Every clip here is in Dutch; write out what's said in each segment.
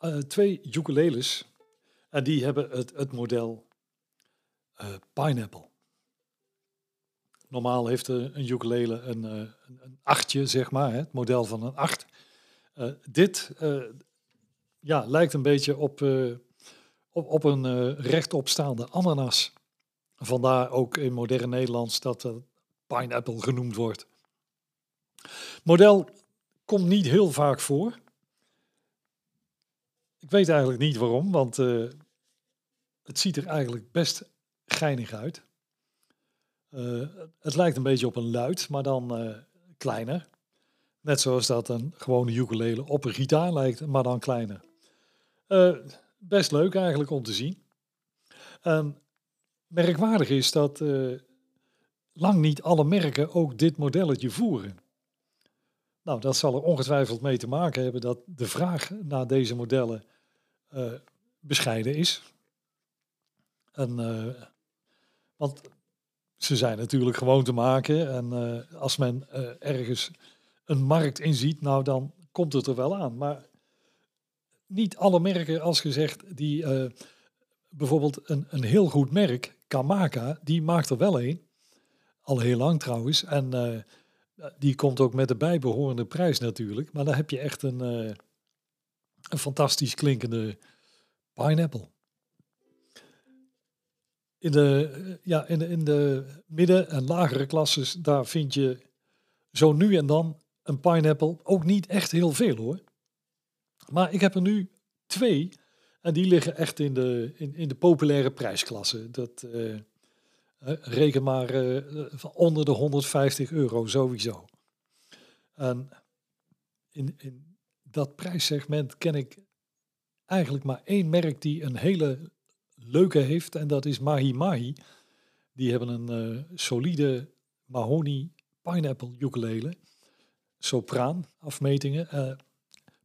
uh, twee ukuleles. En die hebben het, het model uh, Pineapple. Normaal heeft een ukulele een, uh, een achtje, zeg maar, het model van een acht. dit ja, lijkt een beetje op, op, op een rechtopstaande ananas. Vandaar ook in moderne Nederlands dat het pineapple genoemd wordt. Model komt niet heel vaak voor. Ik weet eigenlijk niet waarom, want uh, het ziet er eigenlijk best geinig uit. Uh, het lijkt een beetje op een luid, maar dan uh, kleiner. Net zoals dat een gewone ukulele op een gitaar lijkt, maar dan kleiner. best leuk eigenlijk om te zien. En merkwaardig is dat lang niet alle merken ook dit modelletje voeren. Nou, dat zal er ongetwijfeld mee te maken hebben dat de vraag naar deze modellen uh, bescheiden is. En, uh, want ze zijn natuurlijk gewoon te maken. En uh, als men ergens een markt inziet, nou dan komt het er wel aan. Maar niet alle merken, als gezegd, die bijvoorbeeld een, een heel goed merk, Kamaka, die maakt er wel een. Al heel lang trouwens. En die komt ook met de bijbehorende prijs natuurlijk. Maar dan heb je echt een, uh, een fantastisch klinkende pineapple. In de, ja, in de, in de midden- en lagere klasses, daar vind je zo nu en dan een pineapple. Ook niet echt heel veel hoor. Maar ik heb er nu twee. En die liggen echt in de, in, in de populaire prijsklasse. Dat, uh, reken maar uh, onder de 150 euro sowieso. En in, in dat prijssegment ken ik eigenlijk maar één merk die een hele leuke heeft. En dat is Mahi Mahi. Die hebben een uh, solide mahogany pineapple ukulele. Sopraan afmetingen. Uh,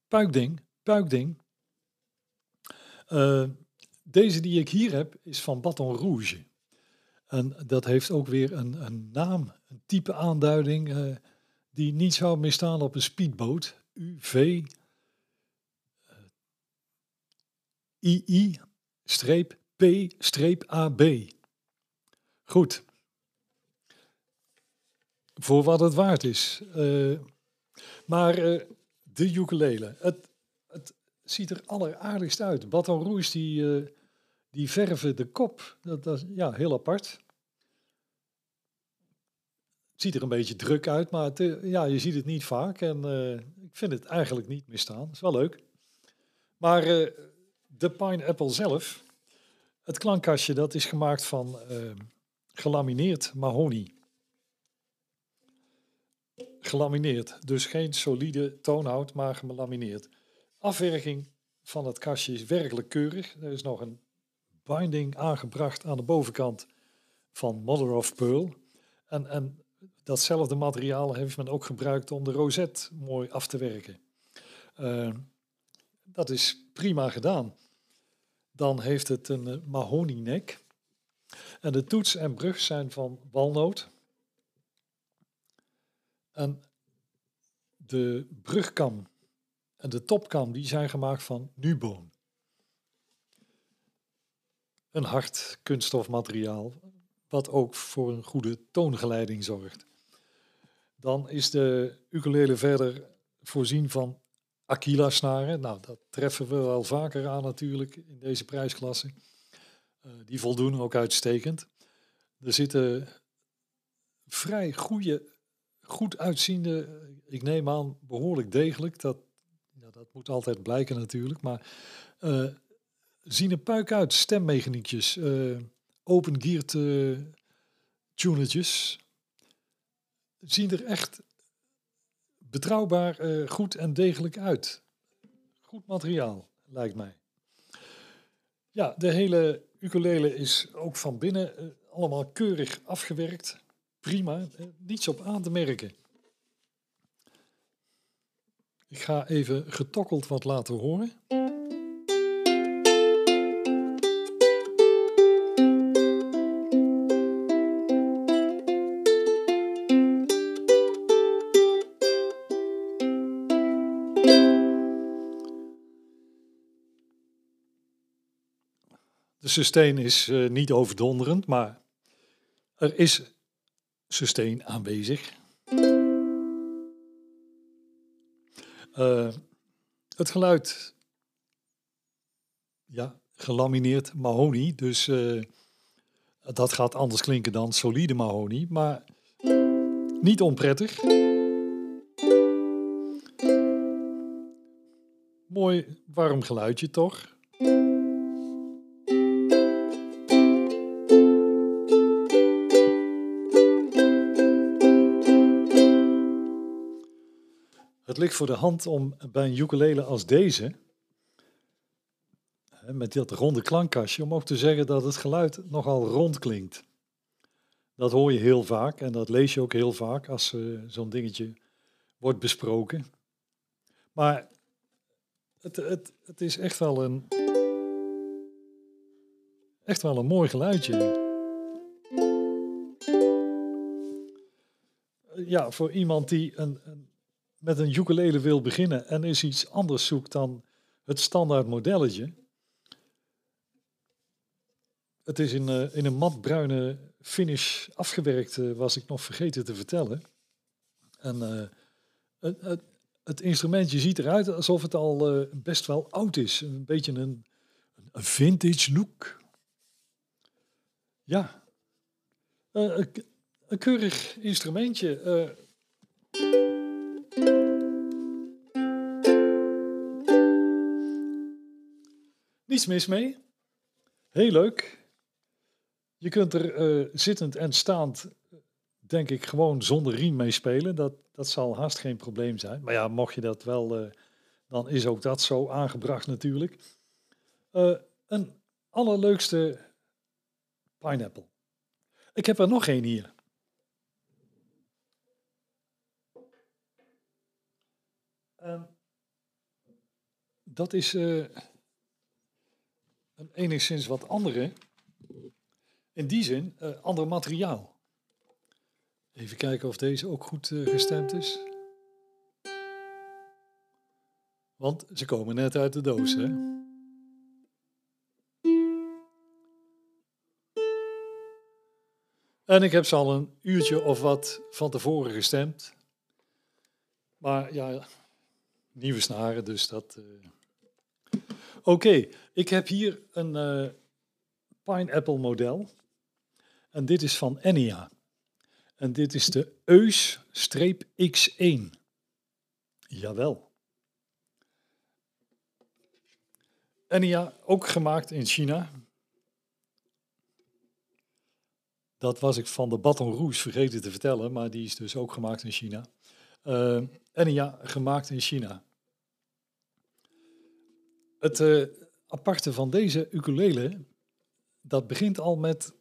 puikding, puikding. Deze die ik hier heb is van Baton Rouge. En dat heeft ook weer een, een naam, een type aanduiding uh, die niet zou misstaan op een speedboot. UV uh, II-P-AB. Goed. Voor wat het waard is. Uh, maar de ukulele. Het, het ziet er alleraardigst uit. Baton Rouge die die verven de kop. Dat, dat ja, heel apart. Ziet er een beetje druk uit, maar eh, ja, je ziet het niet vaak. En uh, ik vind het eigenlijk niet meer staan. is wel leuk. Maar uh, de Pineapple zelf, het klankkastje, dat is gemaakt van uh, gelamineerd mahonie. Gelamineerd, dus geen solide toonhout, maar gelamineerd. Afwerking van het kastje is werkelijk keurig. Er is nog een binding aangebracht aan de bovenkant van Mother of Pearl. En, en datzelfde materiaal heeft men ook gebruikt om de rozet mooi af te werken. Uh, dat is prima gedaan. Dan heeft het een uh, mahonienek. En de toets en brug zijn van walnoot. En de brugkam en de topkam die zijn gemaakt van nuboon een hard kunststofmateriaal, wat ook voor een goede toongeleiding zorgt. Dan is de ukulele verder voorzien van Aquila-snaren. Nou, dat treffen we wel vaker aan natuurlijk in deze prijsklasse. Uh, die voldoen ook uitstekend. Er zitten vrij goede, goed uitziende, ik neem aan behoorlijk degelijk, dat, dat moet altijd blijken natuurlijk, maar uh, zien er puik uit. Stemmechaniekjes, uh, open geared tunertjes. Zien er echt betrouwbaar uh, goed en degelijk uit. goed materiaal, lijkt mij. Ja, de hele ukulele is ook van binnen eh, allemaal keurig afgewerkt. Prima, eh, niets op aan te merken. Ik ga even getokkeld wat laten horen. Sustain is uh, niet overdonderend, maar er is sustain aanwezig. Uh, het geluid, ja, gelamineerd mahonie, dus uh, dat gaat anders klinken dan solide mahonie, maar niet onprettig. Mooi warm geluidje toch? Het ligt voor de hand om bij een ukulele als deze, met dat ronde klankkastje, om ook te zeggen dat het geluid nogal rond klinkt. Dat hoor je heel vaak en dat lees je ook heel vaak als uh, zo'n dingetje wordt besproken. Maar het, het, het is echt wel een, echt wel een mooi geluidje. Ja, voor iemand die een, een met een ukulele wil beginnen en is iets anders zoekt dan het standaard modelletje. Het is in, uh, in een matbruine finish afgewerkt, uh, was ik nog vergeten te vertellen. En uh, het, het, instrumentje ziet eruit alsof het al best wel oud is. Een beetje een, een vintage look. Ja, een keurig instrumentje. Niets mis mee. Heel leuk. Je kunt er uh, zittend en staand, denk ik, gewoon zonder riem mee spelen. Dat, dat zal haast geen probleem zijn. Maar ja, mocht je dat wel, uh, dan is ook dat zo aangebracht natuurlijk. Uh, een allerleukste pineapple. Ik heb er nog één hier. dat is een enigszins wat andere, in die zin, uh, ander materiaal. Even kijken of deze ook goed uh, gestemd is. Want ze komen net uit de doos, hè? En ik heb ze al een uurtje of wat van tevoren gestemd. Maar ja, nieuwe snaren, dus dat... Uh, Oké, ik heb hier een uh, Pineapple model. En dit is van Enia. En dit is de Eus-X1. Jawel. Enia, ook gemaakt in China. Dat was ik van de Baton Rouge vergeten te vertellen, maar die is dus ook gemaakt in China. Uh, Enia, gemaakt in China. Het uh, aparte van deze ukulele, dat begint al met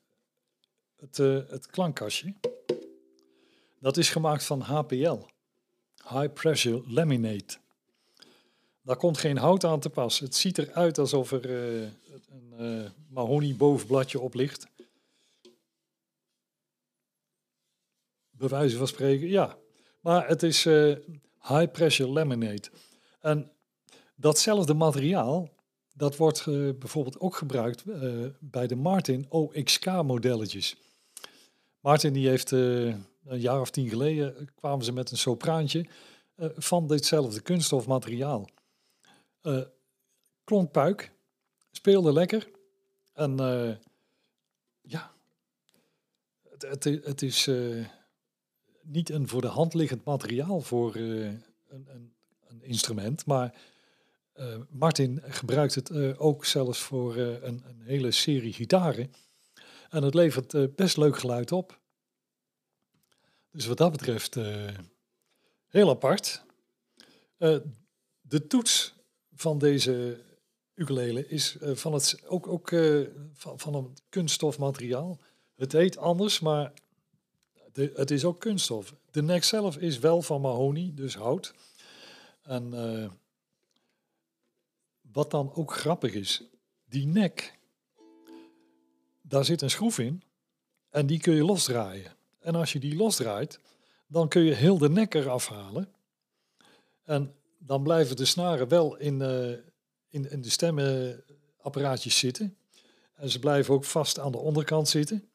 het, uh, het klankkastje. Dat is gemaakt van HPL, High Pressure Laminate. Daar komt geen hout aan te pas. Het ziet eruit alsof er uh, een mahonie bovenbladje op ligt. Bij wijze van spreken, ja. Maar het is high pressure laminate. En Datzelfde materiaal, dat wordt bijvoorbeeld ook gebruikt uh, bij de Martin OXK modelletjes. Martin die heeft uh, een jaar of tien geleden kwamen ze met een sopraantje van ditzelfde kunststofmateriaal. klonk puik, speelde lekker en ja, het, het, het is niet een voor de hand liggend materiaal voor een, een, een instrument, maar uh, Martin gebruikt het uh, ook zelfs voor uh, een, een, hele serie gitaren. En het levert best leuk geluid op. Dus wat dat betreft heel apart. de toets van deze ukulele is van het, ook, ook van, van een kunststofmateriaal. Het heet anders, maar het is ook kunststof. De nek zelf is wel van mahonie, dus hout. En wat dan ook grappig is, die nek, daar zit een schroef in en die kun je losdraaien. En als je die losdraait, dan kun je heel de nek eraf halen. En dan blijven de snaren wel in, uh, in, in de stemmenapparaatjes zitten. En ze blijven ook vast aan de onderkant zitten.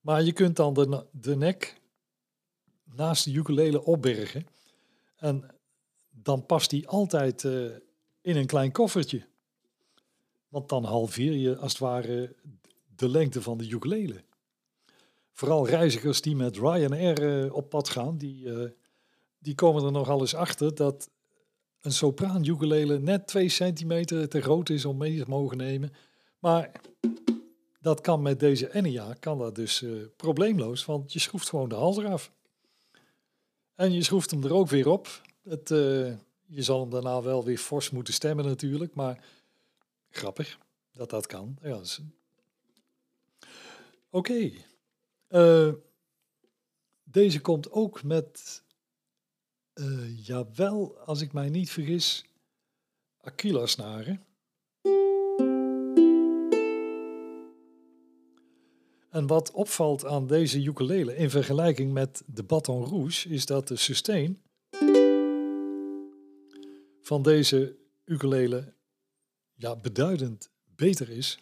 Maar je kunt dan de, de nek naast de ukulele opbergen. En dan past die altijd uh, in een klein koffertje. Want dan halveer je als het ware de lengte van de ukulele. Vooral reizigers die met Ryanair uh, op pad gaan, die, uh, die komen er nogal eens achter dat een sopraan ukulele net 2 centimeter te groot is om mee te mogen nemen. Maar dat kan met deze Enya, kan dat dus uh, probleemloos, want je schroeft gewoon de hals eraf. En je schroeft hem er ook weer op. Het, je zal hem daarna wel weer fors moeten stemmen natuurlijk, maar grappig dat dat kan. Ja, Oké. Uh, deze komt ook met, uh, jawel, als ik mij niet vergis, Aquila-snaren. En wat opvalt aan deze ukulele in vergelijking met de Baton Rouge is dat de sustain van deze ukulele ja, beduidend beter is.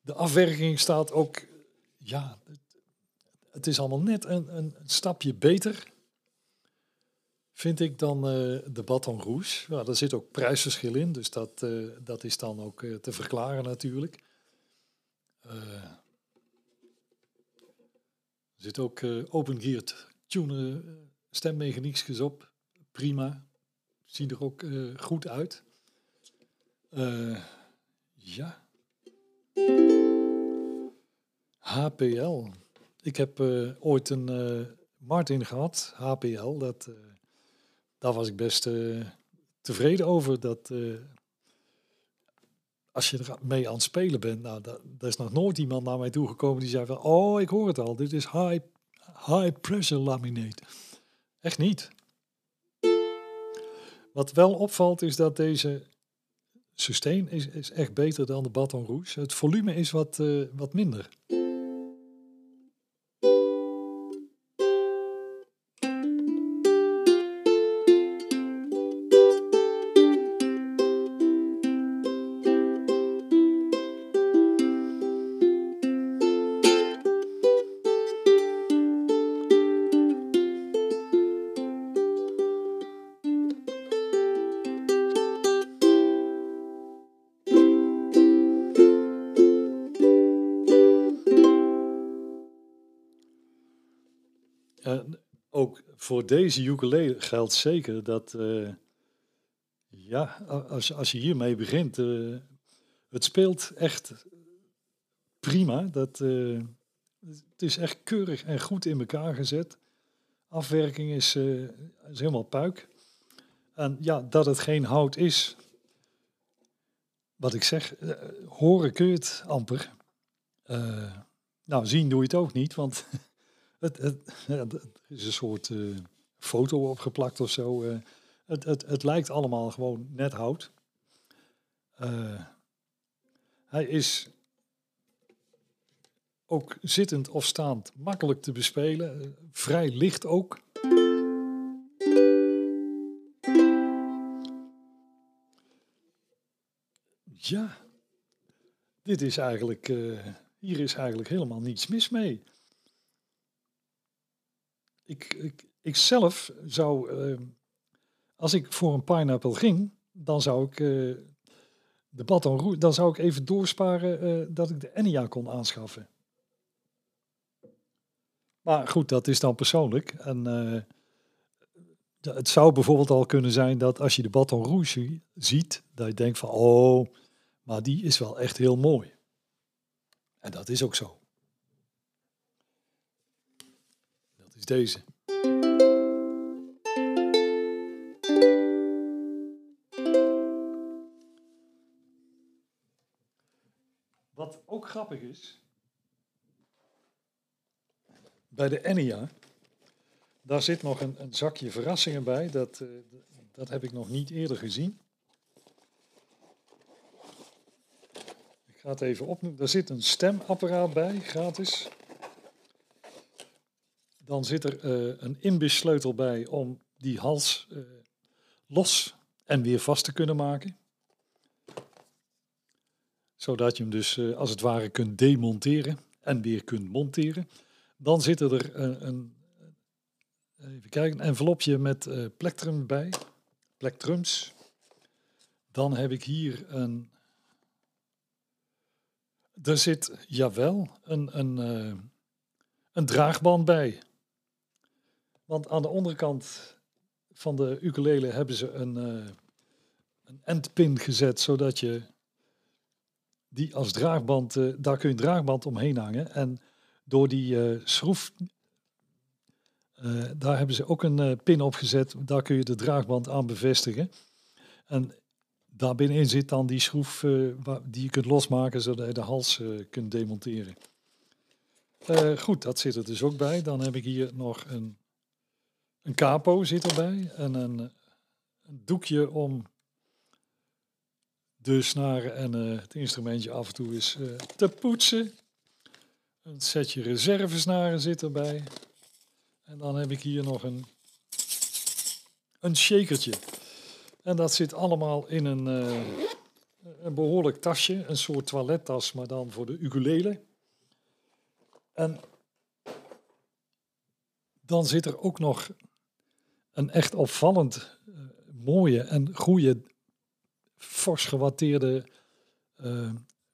De afwerking staat ook, ja, het is allemaal net een, een stapje beter, vind ik, dan uh, de Baton Rouge. Ja, daar zit ook prijsverschil in, dus dat, uh, dat is dan ook uh, te verklaren natuurlijk. Er zit ook uh, open-geared tunen uh, stemmechaniekjes op. Prima. Ziet er ook uh, goed uit. ja. HPL. Ik heb ooit een Martin gehad, HPL. Dat, daar was ik best tevreden over. Dat als je er mee aan het spelen bent, nou, daar is nog nooit iemand naar mij toegekomen die zei van, oh, ik hoor het al, dit is high, high pressure laminate. Echt niet. Wat wel opvalt is dat deze sustain is, is echt beter dan de Baton Rouge. Het volume is wat, uh, wat minder. Voor deze ukulele geldt zeker dat, uh, ja, als, als je hiermee begint, uh, het speelt echt prima. Dat, uh, het is echt keurig en goed in elkaar gezet. Afwerking is, is helemaal puik. En ja, dat het geen hout is, wat ik zeg, horen kun je het amper. nou, zien doe je het ook niet, want Het, het, is een soort uh, foto opgeplakt of zo. Uh, het, het, het lijkt allemaal gewoon net hout. Uh, hij is ook zittend of staand makkelijk te bespelen. Vrij licht ook. Ja, dit is eigenlijk, hier is eigenlijk helemaal niets mis mee ik, ik, ik zelf zou, uh, als ik voor een pineapple ging, dan zou ik uh, de Baton dan zou ik even doorsparen uh, dat ik de Enya kon aanschaffen. Maar goed, dat is dan persoonlijk. En het zou bijvoorbeeld al kunnen zijn dat als je de Baton Rouge ziet, dat je denkt van, oh, maar die is wel echt heel mooi. En dat is ook zo. Deze. Wat ook grappig is, bij de Enia, daar zit nog een, een zakje verrassingen bij. Dat, uh, dat heb ik nog niet eerder gezien. Ik ga het even opnoemen. Daar zit een stemapparaat bij, gratis. Dan zit er uh, een inbussleutel bij om die hals uh, los en weer vast te kunnen maken. Zodat je hem dus uh, als het ware kunt demonteren en weer kunt monteren. Dan zit er een, even kijken, een envelopje met plektrum bij. Plektrums. Dan heb ik hier een. Er zit, jawel, een, een, een draagband bij. Want aan de onderkant van de ukulele hebben ze een, uh, een endpin gezet, zodat je die als draagband, uh, daar kun je een draagband omheen hangen. En door die uh, schroef, daar hebben ze ook een pin op gezet, daar kun je de draagband aan bevestigen. En daar binnenin zit dan die schroef die je kunt losmaken, zodat je de hals kunt demonteren. goed, dat zit er dus ook bij. Dan heb ik hier nog een een capo zit erbij en een, een doekje om de snaren en uh, het instrumentje af en toe is uh, te poetsen. Een setje reservesnaren zit erbij. En dan heb ik hier nog een, een shakertje. En dat zit allemaal in een, een behoorlijk tasje, een soort toilettas, maar dan voor de ukulele. En dan zit er ook nog een echt opvallend uh, mooie en goede, fors gewatteerde uh,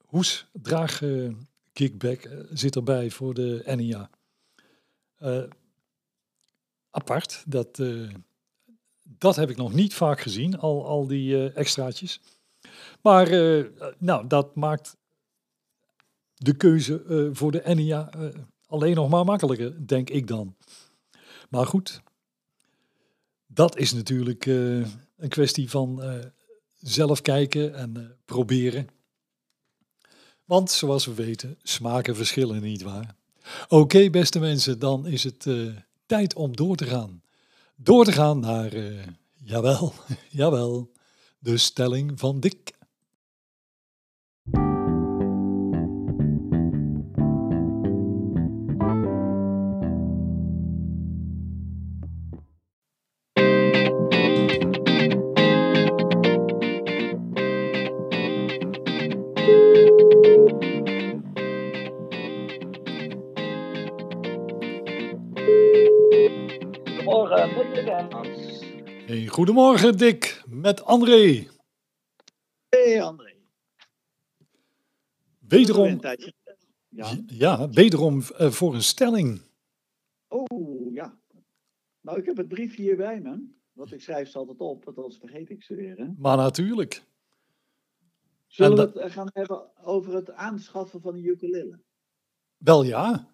hoes draag uh, kickback zit erbij voor de NIA. apart, dat, dat heb ik nog niet vaak gezien, al, al die extraatjes. Maar nou, dat maakt de keuze voor de NIA alleen nog maar makkelijker, denk ik dan. Maar goed, dat is natuurlijk uh, een kwestie van uh, zelf kijken en uh, proberen. Want zoals we weten, smaken verschillen niet waar. Oké, beste mensen, dan is het tijd om door te gaan. Door te gaan naar, jawel, jawel, de stelling van Dick. Hey, goedemorgen Dick, met André. Hey André. Wederom, ja. ja, wederom uh, voor een stelling. Oh ja. Nou, ik heb het briefje hier bij me. Want ik schrijf ze altijd op, want anders vergeet ik ze weer. Hè? Maar natuurlijk. Zullen we het eh, gaan hebben over het aanschaffen van een ukulele? Wel ja.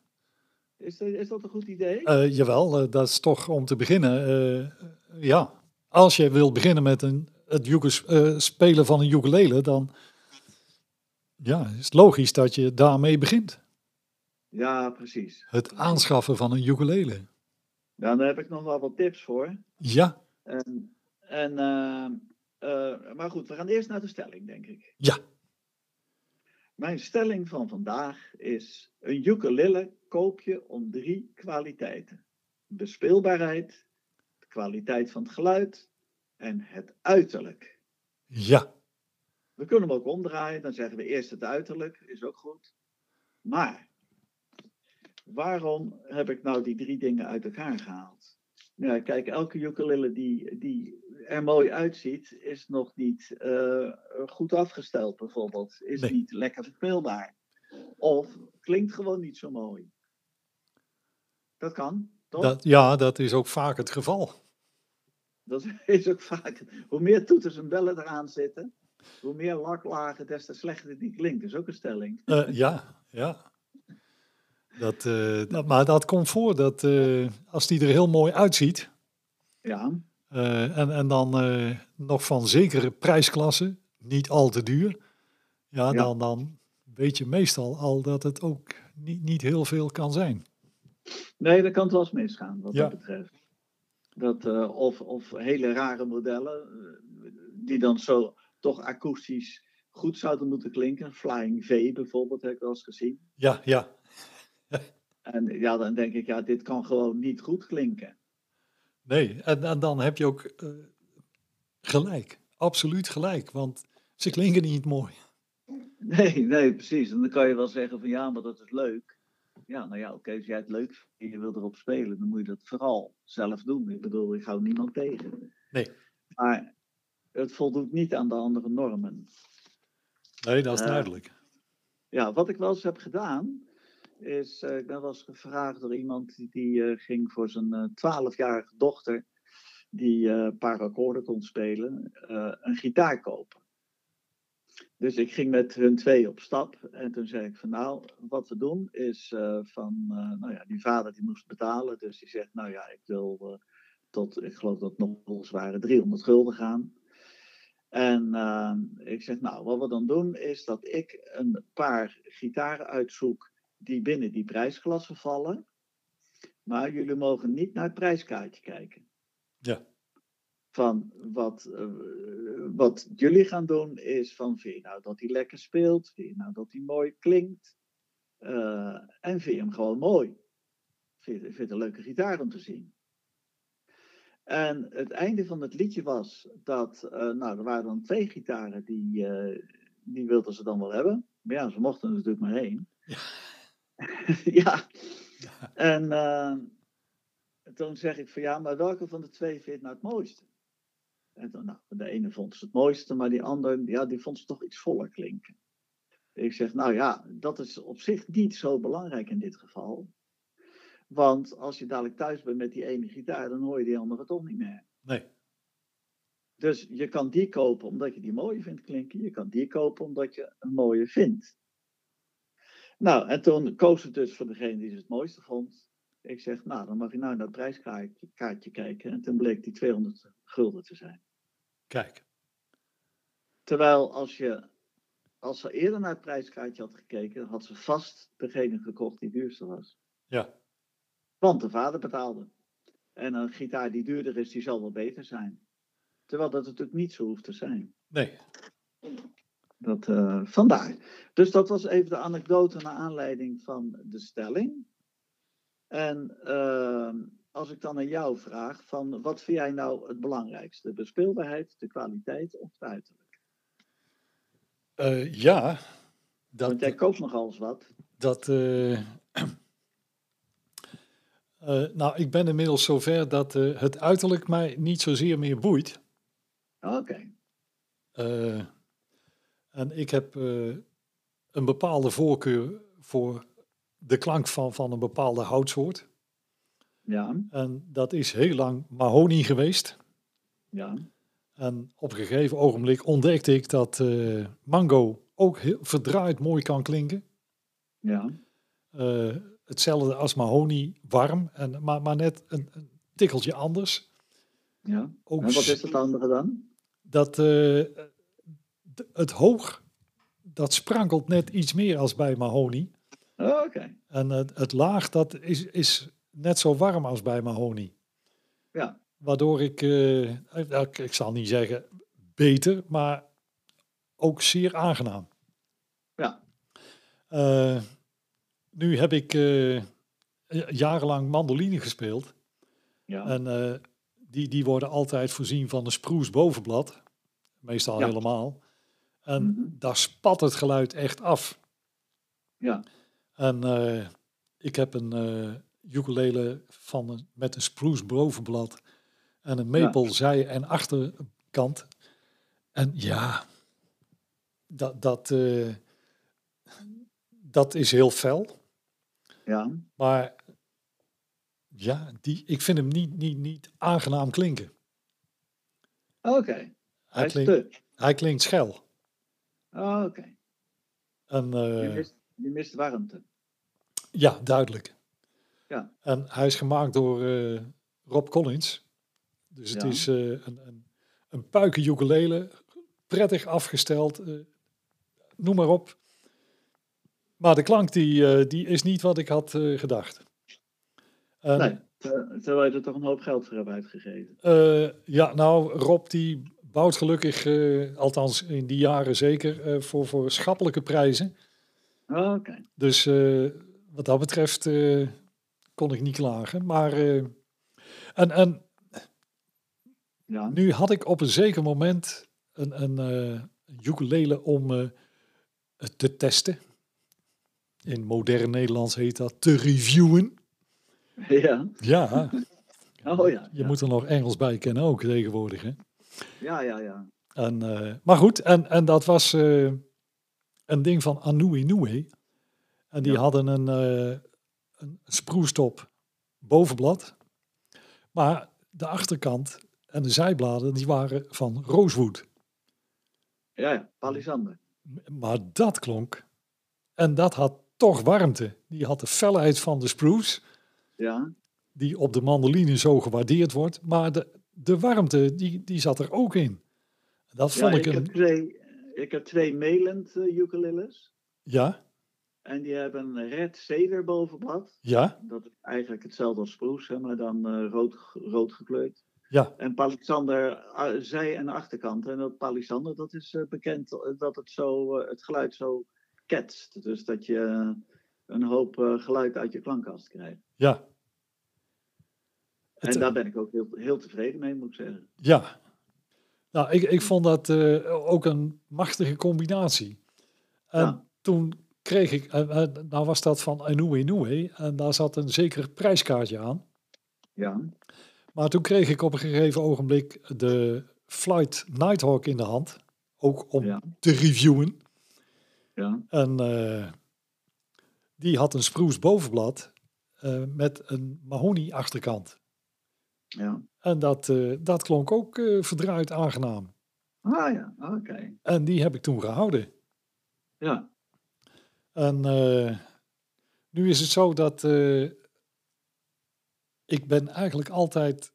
Is dat, is dat een goed idee? Uh, jawel, uh, dat is toch om te beginnen. Uh, ja, als je wil beginnen met een, het spelen van een ukulele, dan ja, is het logisch dat je daarmee begint. Ja, precies. Het aanschaffen van een ukulele. Dan heb ik nog wel wat tips voor. Ja. En, en, maar goed, we gaan eerst naar de stelling, denk ik. Ja. Mijn stelling van vandaag is: een ukulele koop je om drie kwaliteiten: bespeelbaarheid, kwaliteit van het geluid en het uiterlijk. Ja. We kunnen hem ook omdraaien, dan zeggen we eerst het uiterlijk, is ook goed. Maar waarom heb ik nou die drie dingen uit elkaar gehaald? Nou, kijk, elke ukulele die, die er mooi uitziet, is nog niet uh, goed afgesteld bijvoorbeeld. Is nee. niet lekker speelbaar. Of klinkt gewoon niet zo mooi. Dat kan, toch? Dat, ja, dat is ook vaak het geval. Dat is ook vaak. Hoe meer toeters en bellen eraan zitten, hoe meer laklagen, des te slechter die klinkt. Dat is ook een stelling. Uh, ja, ja. Dat, eh, dat, maar dat komt voor dat eh, als die er heel mooi uitziet. Ja. eh, en, en dan eh, nog van zekere prijsklasse, niet al te duur. Ja, Ja. Dan, dan weet je meestal al dat het ook niet, niet heel veel kan zijn. Nee, dat kan het wel eens misgaan wat Ja. dat betreft. Dat, eh, of, of hele rare modellen, eh, die dan zo toch akoestisch goed zouden moeten klinken. Flying V bijvoorbeeld, heb ik wel eens gezien. Ja, ja. En ja, dan denk ik, ja, dit kan gewoon niet goed klinken. Nee, en, en dan heb je ook eh, gelijk. Absoluut gelijk, want ze klinken niet mooi. Nee, nee, precies. En dan kan je wel zeggen van ja, maar dat is leuk. Ja, nou ja, oké, als jij het leuk vindt en je wil erop spelen, dan moet je dat vooral zelf doen. Ik bedoel, ik hou niemand tegen. Nee. Maar het voldoet niet aan de andere normen. Nee, dat is Eh, duidelijk. Ja, wat ik wel eens heb gedaan, is, eh, ik ben wel eens gevraagd door iemand die, die eh, ging voor zijn twaalfjarige dochter, die een paar akkoorden kon spelen, een gitaar kopen. Dus ik ging met hun twee op stap en toen zei ik van nou, wat we doen is eh, van, eh, nou ja, die vader die moest betalen, dus die zegt nou ja, ik wil eh, tot, ik geloof dat nog zware 300 gulden gaan. En ik zeg, nou, wat we dan doen is dat ik een paar gitaren uitzoek die binnen die prijsklasse vallen. Maar jullie mogen niet naar het prijskaartje kijken. Ja. Van wat, eh, wat jullie gaan doen is van, vind je nou dat hij lekker speelt? Vind je nou dat hij mooi klinkt? Eh, en vind je hem gewoon mooi? Vind je, het een leuke gitaar om te zien? En het einde van het liedje was dat, eh, nou, er waren dan twee gitaren die, die wilden ze dan wel hebben. Maar ja, ze mochten er natuurlijk maar één. Ja. ja. En toen zeg ik van ja, maar welke van de twee vind je nou het mooiste? En dan, nou, de ene vond ze het mooiste, maar die andere, ja, die vond ze toch iets voller klinken. Ik zeg, nou ja, dat is op zich niet zo belangrijk in dit geval. Want als je dadelijk thuis bent met die ene gitaar, dan hoor je die andere toch niet meer. Nee. Dus je kan die kopen omdat je die mooie vindt klinken. Je kan die kopen omdat je een mooie vindt. Nou, en toen koos het dus voor degene die ze het mooiste vond. Ik zeg, nou, dan mag je nou naar het prijskaartje kaartje kijken. En toen bleek die 200 gulden te zijn. Kijk. Terwijl als je, als ze eerder naar het prijskaartje had gekeken, had ze vast degene gekocht die duurste was. Ja. Want de vader betaalde. En een gitaar die duurder is, die zal wel beter zijn. Terwijl dat natuurlijk niet zo hoeft te zijn. Nee. Dat, eh, vandaar. Dus dat was even de anekdote naar aanleiding van de stelling. En eh, als ik dan aan jou vraag, van wat vind jij nou het belangrijkste? De speelbaarheid, de kwaliteit of het uiterlijk? Eh, ja. Dat, Want jij koopt nogal eens wat. dat eh, eh, nou, ik ben inmiddels zover dat het uiterlijk mij niet zozeer meer boeit. Oké, Eh, en ik heb een bepaalde voorkeur voor de klank van, van een bepaalde houtsoort. Ja, En dat is heel lang mahonie geweest. ja, En op een gegeven ogenblik ontdekte ik dat eh, mango ook heel verdraaid mooi kan klinken. ja, Eh, hetzelfde als mahonie, warm, en, maar, maar net een, een tikkeltje anders. ja. Ook En wat is het andere dan? dat eh, het hoog, dat sprankelt net iets meer als bij mahonie. Oh, Oké, En het, het laag, dat is, is net zo warm als bij mahonie. ja, Waardoor ik, eh, ik, ik zal niet zeggen beter, maar ook zeer aangenaam. ja, Eh, nu heb ik eh, jarenlang mandoline gespeeld. ja, En die, die worden altijd voorzien van een sproes bovenblad. Meestal Ja. helemaal. En Mhm. daar spat het geluid echt af. ja, En ik heb een ukulele van een, met een spruce bovenblad en een maple zij- en achterkant. En ja, dat, dat, eh, dat is heel fel. ja. Maar ja, die, ik vind hem niet, niet, niet aangenaam klinken. Oké, Hij, klinkt, hij klinkt schel. Oh, Oké, En, je, eh, mist, je mist warmte. Ja, duidelijk. Ja. En hij is gemaakt door eh, Rob Collins. Dus het Ja. is eh, een, een, een puiken ukulele, prettig afgesteld, eh, noem maar op. Maar de klank die, die is niet wat ik had gedacht. En, nee, ter- terwijl je er toch een hoop geld voor hebt uitgegeven. ja, nou, Rob die bouwt gelukkig, althans in die jaren zeker, voor, voor schappelijke prijzen. Oh, Oké. Dus wat dat betreft kon ik niet klagen. Maar eh, en, en Ja. nu had ik op een zeker moment een, een, een ukulele om het te testen. In modern Nederlands heet dat te reviewen. Ja. Ja, Oh ja. je ja. moet er nog Engels bij kennen ook tegenwoordig. Hè? Ja, ja, ja. En, maar goed, en, en dat was een ding van Anu Inoue. En die Ja. hadden een, een sproestop bovenblad. Maar de achterkant en de zijbladen die waren van rooswood. Ja, ja. Palisander. Maar dat klonk. En dat had toch warmte. Die had de felheid van de spruce, Ja. die op de mandoline zo gewaardeerd wordt. Maar de, de warmte, die, die zat er ook in. Dat ja vond ik, ik heb een... twee, ik heb twee Melend uh, ukuleles. Ja, En die hebben een red ceder bovenblad. ja, Dat is eigenlijk hetzelfde als spruce, hè, maar dan eh, rood, rood gekleurd. ja. En palisander eh, zij- en achterkant. En dat palisander, dat is eh, bekend dat het, zo, het geluid zo ketst. Dus dat je een hoop geluid uit je klankkast krijgt. Ja. Het, En daar ben ik ook heel, heel tevreden mee, moet ik zeggen. Ja. Nou, ik, ik vond dat ook een machtige combinatie. En Ja. toen kreeg ik, eh, eh, nou was dat van Inoue Inoue, en daar zat een zeker prijskaartje aan. Ja, Maar toen kreeg ik op een gegeven ogenblik de Flight Nighthawk in de hand, ook om Ja. te reviewen. ja, En eh, die had een spruce bovenblad eh, met een mahonie achterkant. ja. En dat, eh, dat klonk ook eh, verdraaid aangenaam. Ah ja, oké. En die heb ik toen gehouden. Ja, En eh, nu is het zo dat eh, ik ben eigenlijk altijd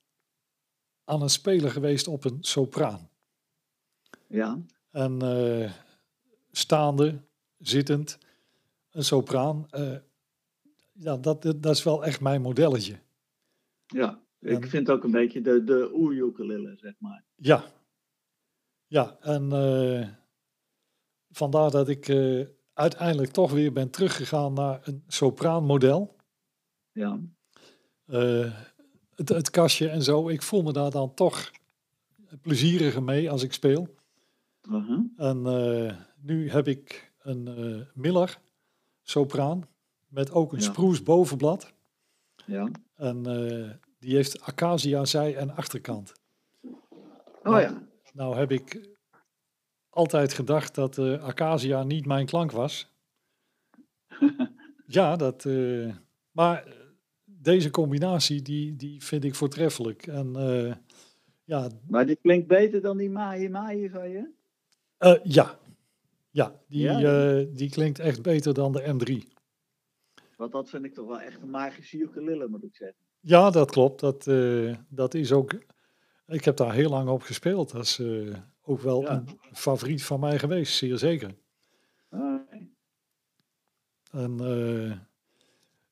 aan het spelen geweest op een sopraan. ja, En eh, staande, zittend, een sopraan. ja, dat, dat is wel echt mijn modelletje. ja. Ik En- vind ook een beetje de, de oer-ukulele, zeg maar. Ja. Ja, en vandaar dat ik uiteindelijk toch weer ben teruggegaan naar een sopraanmodel. Ja, Eh, het, het kastje en zo. Ik voel me daar dan toch plezieriger mee als ik speel. uh-huh. En eh, nu heb ik een eh, Miller sopraan met ook een Ja. spruce bovenblad. ja. En die heeft acacia zij en achterkant. Oh ja, Nou heb ik altijd gedacht dat eh acacia niet mijn klank was. ja, dat, eh, maar deze combinatie die, die vind ik voortreffelijk. En eh, ja, maar die klinkt beter dan die maaie maaie van je? ja. Ja, die, Ja? die klinkt echt beter dan de M3. Want dat vind ik toch wel echt een magische ukulele, moet ik zeggen. Ja, dat klopt. Dat, dat is ook. Ik heb daar heel lang op gespeeld. Dat is eh, ook wel Ja. een favoriet van mij geweest, zeer zeker. En eh,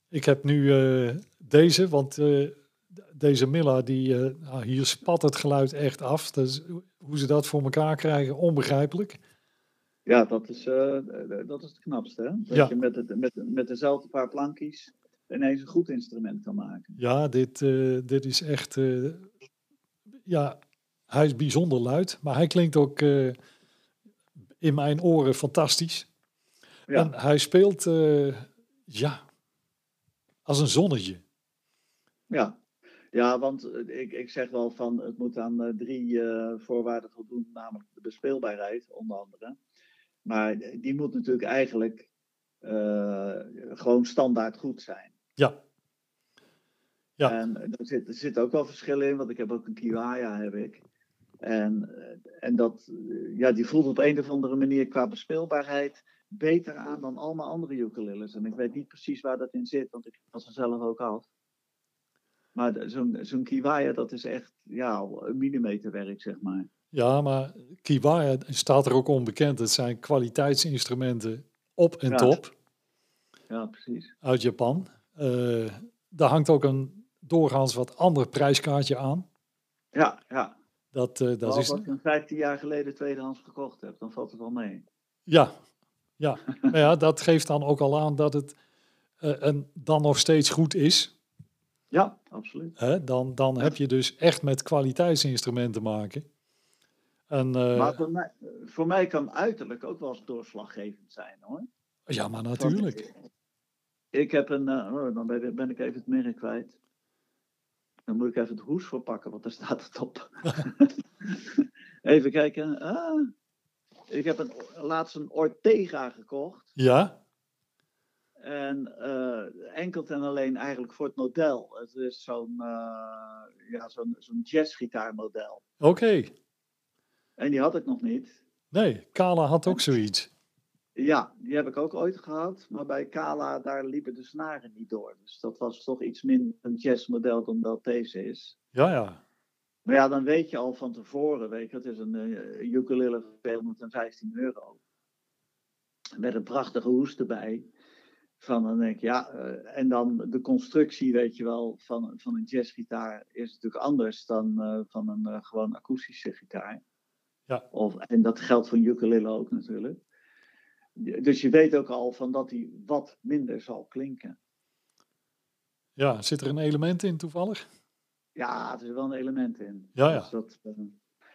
ik heb nu eh, deze, want eh, deze Milla, die, nou, hier spat het geluid echt af. Dus hoe ze dat voor elkaar krijgen, onbegrijpelijk. Ja, dat is, dat is het knapste, hè? Dat Ja. je met, het, met, met dezelfde paar plankjes ineens een goed instrument kan maken. Ja, dit, dit is echt. ja, hij is bijzonder luid, maar hij klinkt ook eh, in mijn oren fantastisch. Ja, En hij speelt, eh, ja, als een zonnetje. ja. ja want eh, ik, ik zeg wel van het moet aan drie voorwaarden voldoen, namelijk de bespeelbaarheid onder andere. Maar die moet natuurlijk eigenlijk gewoon standaard goed zijn. Ja. Ja. En er zit, er zit ook wel verschillen in, want ik heb ook een Kiwaya, heb ik. En, en dat, ja, die voelt op een of andere manier qua bespeelbaarheid beter aan dan al mijn andere ukuleles. En ik weet niet precies waar dat in zit, want ik was er zelf ook af. Maar zo'n zo'n kiwaya, dat is echt ja, een millimeterwerk, zeg maar. Ja, maar Kiwaya staat er ook onbekend. Het zijn kwaliteitsinstrumenten op en Ja. top Ja, precies. uit Japan. Eh daar hangt ook een doorgaans wat ander prijskaartje aan. Ja, ja. Dat, eh, dat is, als hem 15 jaar geleden tweedehands gekocht heb, dan valt het wel mee. ja, ja. maar ja, dat geeft dan ook al aan dat het eh, en dan nog steeds goed is. Ja, absoluut. Hè? Dan, dan heb je dus echt met kwaliteitsinstrumenten te maken. En, eh, maar voor mij, voor mij kan uiterlijk ook wel eens doorslaggevend zijn hoor. ja, maar natuurlijk. Ik, ik heb een, oh, dan ben, ben ik even het merk kwijt. Dan moet ik even het hoes voor pakken, want daar staat het op. even kijken. Ah, ik heb een, laatst een Ortega gekocht. Ja, En eh, enkel en alleen eigenlijk voor het model. Het is zo'n eh, ja, zo'n zo'n jazzgitaarmodel. oké. En die had ik nog niet. Nee, Kala had ook zoiets. Ja, die heb ik ook ooit gehad. Maar bij Kala, daar liepen de snaren niet door. Dus dat was toch iets minder een jazzmodel dan dat deze is. Ja, ja. Maar ja, dan weet je al van tevoren, weet je, het is een eh, ukulele voor 215 euro. Met een prachtige hoes erbij. Van dan denk ik, ja, eh, en dan de constructie, weet je wel, van, van een jazzgitaar is natuurlijk anders dan eh, van een gewoon akoestische gitaar. Ja. Of, en dat geldt voor ukulele ook natuurlijk. Dus je weet ook al van dat die wat minder zal klinken. Ja, zit er een element in toevallig? Ja, er is wel een element in. Ja, ja. Dus dat, eh,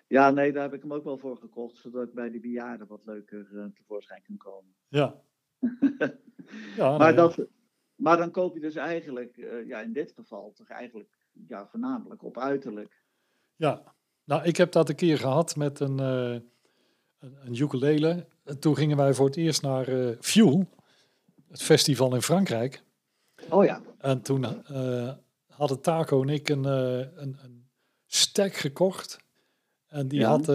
ja, nee, daar heb ik hem ook wel voor gekocht, zodat ik bij die bejaarden wat leuker eh, tevoorschijn kan komen. Ja. ja maar, nee, dat, maar dan koop je dus eigenlijk, eh, ja, in dit geval toch eigenlijk, ja, voornamelijk op uiterlijk. Ja, nou, ik heb dat een keer gehad met een, een, een ukulele. En Toen gingen wij voor het eerst naar eh, Fuel, het festival in Frankrijk. Oh ja, En toen eh, hadden Taco en ik een, eh, een, een stack gekocht. En die Ja. had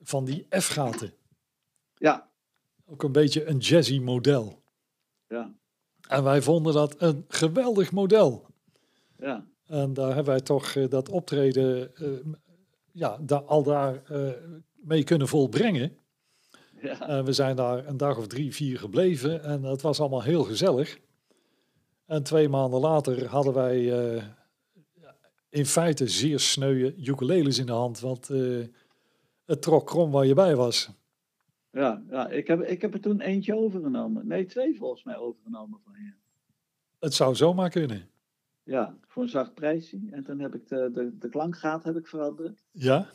van die F-gaten. ja, Ook een beetje een jazzy model. ja, En wij vonden dat een geweldig model. ja. En daar hebben wij toch dat optreden ja, daar, al daar mee kunnen volbrengen. Ja. En we zijn daar een dag of drie, vier gebleven en dat was allemaal heel gezellig. En twee maanden later hadden wij eh, in feite zeer sneuwe ukuleles in de hand, want eh, het trok krom waar je bij was. ja, ja. Ik, heb, ik heb er toen eentje overgenomen. Nee, twee volgens mij overgenomen van je. Het zou zomaar kunnen. Ja, voor een zacht prijsje. En toen heb ik de, de, de klankgaat heb ik veranderd, Ja,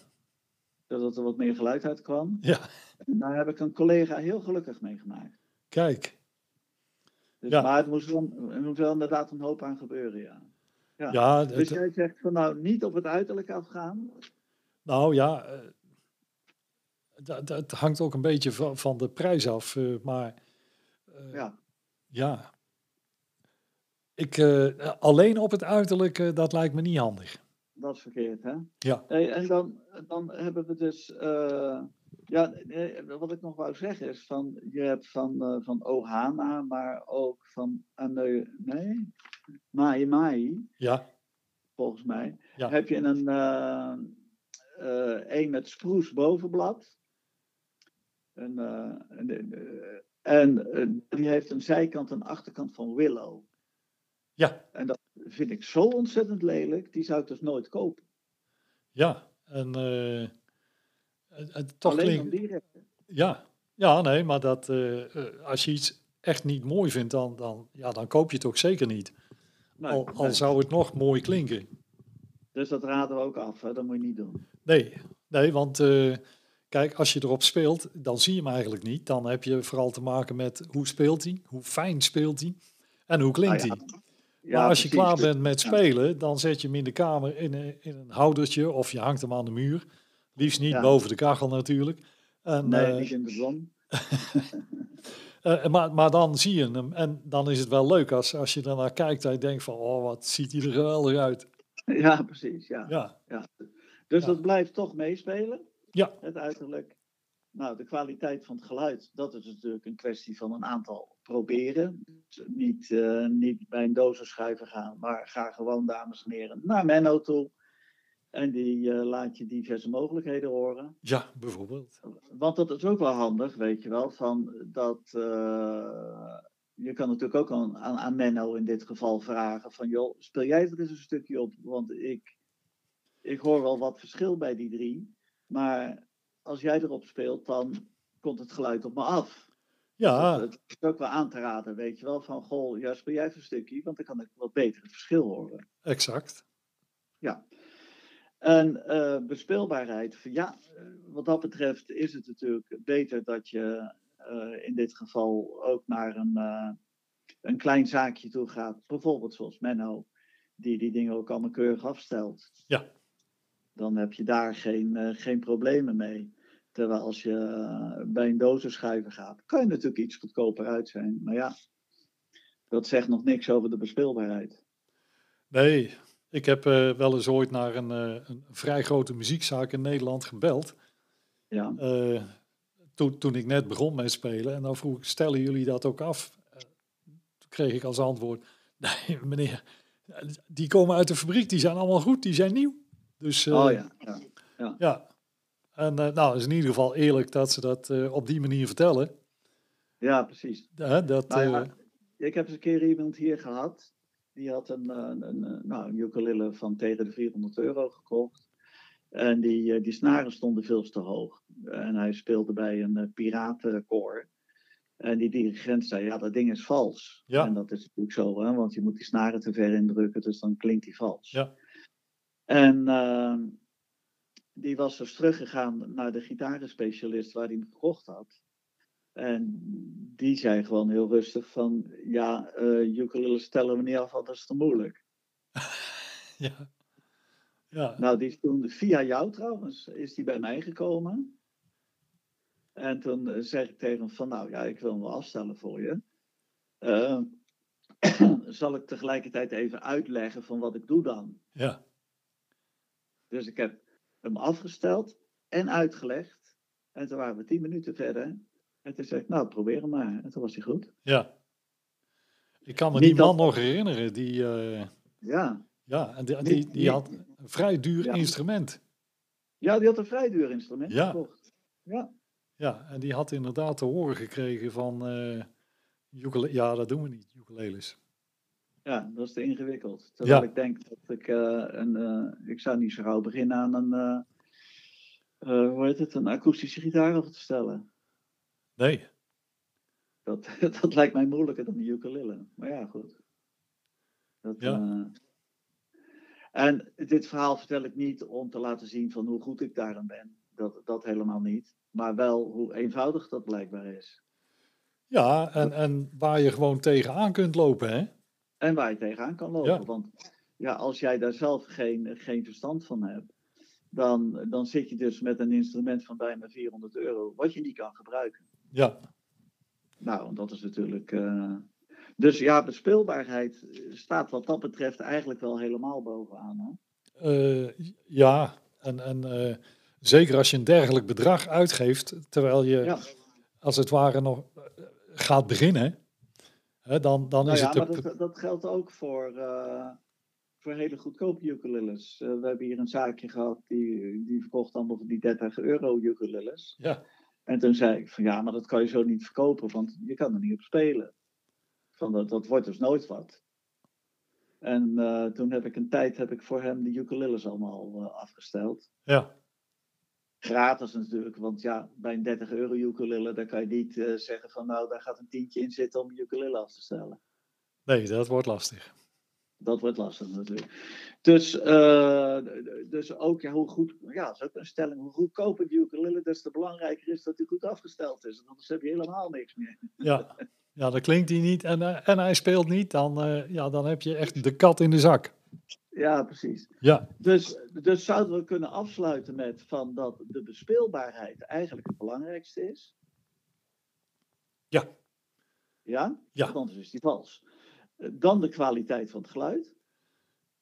zodat er wat meer geluid uit kwam. ja, En daar heb ik een collega heel gelukkig mee gemaakt. kijk. Dus, Ja. Maar het moest, wel, er moet wel inderdaad een hoop aan gebeuren, ja. Ja. Ja, Dus jij zegt van nou niet op het uiterlijk afgaan. nou ja, eh, dat, dat hangt ook een beetje van, van de prijs af. eh, maar eh, Ja, Ja. Ik, alleen op het uiterlijk, dat lijkt me niet handig. dat is verkeerd, hè? Ja. Hey, en dan, dan hebben we dus. Ja, eh, wat ik nog wou zeggen is van. Je hebt van, eh, van Ohana, maar ook van Aneu. Nee? Mai Mai, Ja, volgens mij. Ja. Heb je een. eh, een met sproes bovenblad. En, en, en die heeft een zijkant en achterkant van Willow. ja, En dat vind ik zo ontzettend lelijk, die zou ik dus nooit kopen. ja. En eh, het, het toch Alleen klinkt-. Ja, ja, nee, maar dat, eh, eh, als je iets echt niet mooi vindt, dan, dan, ja, dan koop je het ook zeker niet. Nee, al, al nee. zou het nog mooi klinken. Dus dat raden we ook af, hè? dat moet je niet doen. Nee, nee want eh, kijk, als je erop speelt, dan zie je hem eigenlijk niet. Dan heb je vooral te maken met hoe speelt hij, hoe fijn speelt hij en hoe klinkt Ah, ja. hij. Ja, maar als je precies. klaar bent met spelen, dan zet je hem in de kamer in een, in een houdertje of je hangt hem aan de muur. Liefst niet Ja. boven de kachel natuurlijk. En, Nee, eh, niet in de zon. eh, maar, maar dan zie je hem en dan is het wel leuk als, als je daarnaar kijkt en je denkt van, oh wat ziet hij er geweldig uit. Ja, precies. Ja. Ja, Dus Ja. dat blijft toch meespelen, ja, het uiterlijk. Nou, de kwaliteit van het geluid, dat is natuurlijk een kwestie van een aantal proberen. Dus niet, uh, niet bij een dozenschuiver gaan, maar ga gewoon, dames en heren, naar Menno toe. En die uh, laat je diverse mogelijkheden horen. Ja, bijvoorbeeld. Want dat is ook wel handig, weet je wel. Van dat, uh, je kan natuurlijk ook aan, aan, aan, Menno in dit geval vragen: van joh, speel jij er eens een stukje op? Want ik, ik hoor wel wat verschil bij die drie. Maar als jij erop speelt, dan komt het geluid op me af. Ja. Dus dat, is ook wel aan te raden, weet je wel. Van goh, ja, speel jij even een stukje, want dan kan ik wat beter het verschil horen. Exact. Ja. En uh, bespeelbaarheid, ja, wat dat betreft is het natuurlijk beter dat je uh, in dit geval ook naar een, uh, een klein zaakje toe gaat. Bijvoorbeeld zoals Menno, die die dingen ook allemaal keurig afstelt. Ja. Dan heb je daar geen, geen problemen mee. Terwijl als je bij een dozenschuiver gaat, kan je natuurlijk iets goedkoper uit zijn. Maar ja, dat zegt nog niks over de bespeelbaarheid. Nee, ik heb uh, wel eens ooit naar een, uh, een, vrij grote muziekzaak in Nederland gebeld. Ja. Uh, toen, toen ik net begon met spelen. En dan vroeg ik, stellen jullie dat ook af? toen kreeg ik als antwoord, nee meneer, die komen uit de fabriek, die zijn allemaal goed, die zijn nieuw. Dus, oh ja. ja. ja. ja. En nou, is in ieder geval eerlijk dat ze dat op die manier vertellen. Ja, precies. dat, nou ja, ik heb eens een keer iemand hier gehad die had een, een, een, nou, een ukulele van tegen de 400 euro gekocht. En die, die snaren stonden veel te hoog. En hij speelde bij een piratenkoor. En die dirigent zei, ja, dat ding is vals. Ja. En dat is natuurlijk zo, hè, want je moet die snaren te ver indrukken, dus dan klinkt die vals. Ja. En uh, die was dus teruggegaan naar de gitarenspecialist waar hij hem gekocht had. En die zei gewoon heel rustig van, ja, uh, ukulele stellen we niet af, want dat is te moeilijk. ja. ja. Nou, die is toen via jou trouwens, is die bij mij gekomen. En toen zeg ik tegen hem van, nou ja, ik wil hem wel afstellen voor je. Uh, zal ik tegelijkertijd even uitleggen van wat ik doe dan? Ja. Dus ik heb hem afgesteld en uitgelegd. En toen waren we tien minuten verder. En toen zei ik, nou, probeer hem maar. En toen was hij goed. Ja. Ik kan me niet die man dat... nog herinneren. Die, uh, ja. Ja, en die, die, die, had een vrij duur ja. instrument. Ja, die had een vrij duur instrument ja. gekocht. Ja. Ja, en die had inderdaad te horen gekregen van... Uh, ukulele, ja, dat doen we niet, ukuleles. Ja, dat is te ingewikkeld. Terwijl ja. ik denk dat ik uh, een... Uh, ik zou niet zo gauw beginnen aan een... hoe heet het? Een akoestische gitaar af te stellen. Nee. Dat, dat lijkt mij moeilijker dan de ukulele. Maar ja, goed. Dat, ja. Uh... En dit verhaal vertel ik niet om te laten zien van hoe goed ik daarin ben. Dat, dat helemaal niet. Maar wel hoe eenvoudig dat blijkbaar is. Ja, en, en waar je gewoon tegenaan kunt lopen, hè? En waar je tegenaan kan lopen. Ja. Want ja, als jij daar zelf geen, geen verstand van hebt, dan, dan zit je dus met een instrument van bijna 400 euro, wat je niet kan gebruiken. Ja. Nou, dat is natuurlijk. Uh... Dus ja, bespeelbaarheid staat wat dat betreft eigenlijk wel helemaal bovenaan. Hè? Uh, ja, en, en uh, zeker als je een dergelijk bedrag uitgeeft, terwijl je ja. als het ware nog gaat beginnen, hè, dan, dan nou is ja, het. Maar dat, dat geldt ook voor, voor hele goedkope ukuleles. we hebben hier een zaakje gehad die, die verkocht allemaal voor die 30 euro ukuleles. Ja. En toen zei ik van ja, maar dat kan je zo niet verkopen, want je kan er niet op spelen. Van dat, dat wordt dus nooit wat. En uh, toen heb ik een tijd heb ik voor hem de ukuleles allemaal uh, afgesteld. Ja. Gratis natuurlijk, want ja, bij een 30 euro ukulele, daar kan je niet uh, zeggen van nou, daar gaat een tientje in zitten om je ukulele af te stellen. Nee, dat wordt lastig. Dat wordt lastig natuurlijk. Dus, uh, dus ook ja, hoe goed, ja, dat is ook een stelling. Hoe goedkoper de ukulele, des te belangrijker is dat hij goed afgesteld is. Anders heb je helemaal niks meer. Ja, ja dan klinkt hij niet en, uh, en hij speelt niet, dan, uh, ja, dan heb je echt de kat in de zak. Ja, precies. Ja. Dus, dus zouden we kunnen afsluiten met van dat de bespeelbaarheid eigenlijk het belangrijkste is? Ja. Ja? Ja. Want anders is die vals. Dan de kwaliteit van het geluid.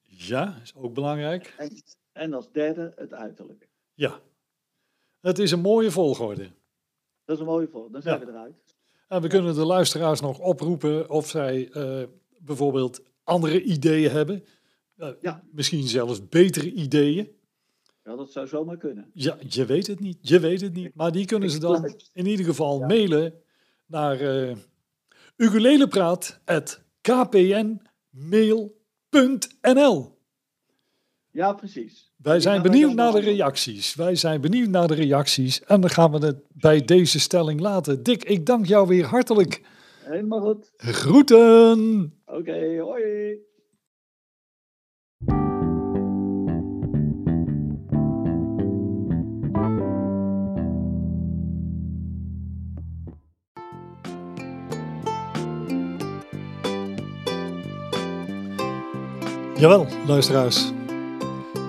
Ja, is ook belangrijk. En, en als derde het uiterlijk. Ja. Het is een mooie volgorde. Dat is een mooie voor. Dan zijn Ja. we eruit. En we kunnen de luisteraars nog oproepen of zij eh, bijvoorbeeld andere ideeën hebben. Eh, Ja. Misschien zelfs betere ideeën. Ja, dat zou zomaar kunnen. Ja, je weet het niet. Je weet het niet. Maar die kunnen ze dan in ieder geval mailen naar uh, ukulelepraat.kpnmail.nl Ja, precies. Wij zijn benieuwd naar de reacties. Wij zijn benieuwd naar de reacties. En dan gaan we het bij deze stelling laten. Dick, ik dank jou weer hartelijk. Helemaal goed. Groeten! Oké, hoi. Jawel, luisteraars.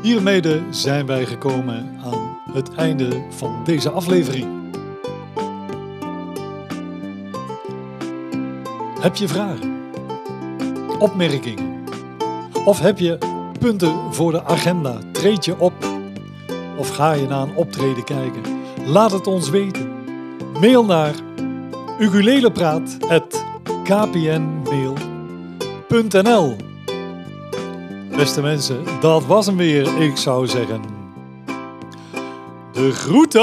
Hiermede zijn wij gekomen aan het einde van deze aflevering. Heb je vragen? Opmerkingen? Of heb je punten voor de agenda? Treed je op? Of ga je naar een optreden kijken? Laat het ons weten. Mail naar ukulelepraat.kpnmail.nl Beste mensen, dat was hem weer. Ik zou zeggen. De groeten!